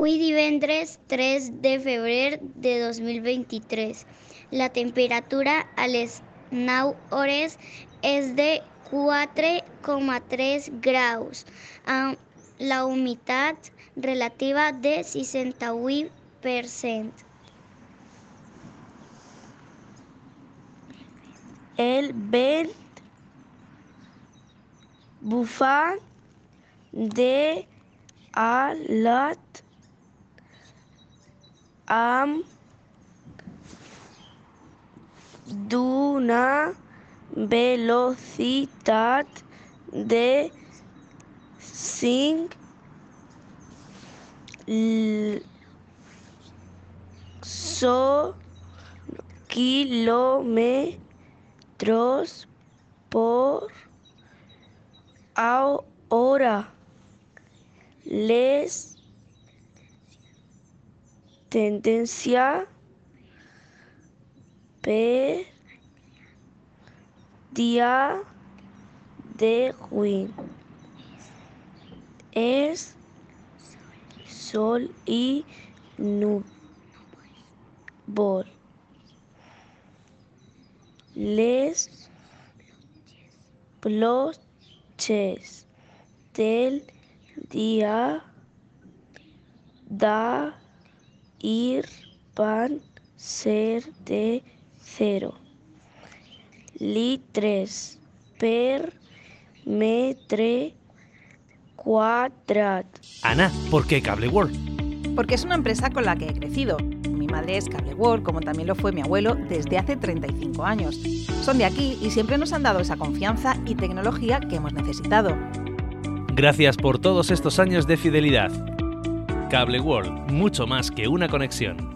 Avui divendres 3 de febrer de 2023. La temperatura a les 9 hores és de 4,3 graus, amb la humitat relativa de 68%. El vent bufant de a amb d'una velocitat de 5 so kilómetros por hora. Les tendencia per día de Win es sol y nubol. Les bloches del día da ir van ser de cero. Litres per metre quadrat. Ana, ¿por qué Cable World? Porque es una empresa con la que he crecido. Mi madre es Cable World, como también lo fue mi abuelo desde hace 35 años. Son de aquí y siempre nos han dado esa confianza y tecnología que hemos necesitado. Gracias por todos estos años de fidelidad. Cable World, mucho más que una conexión.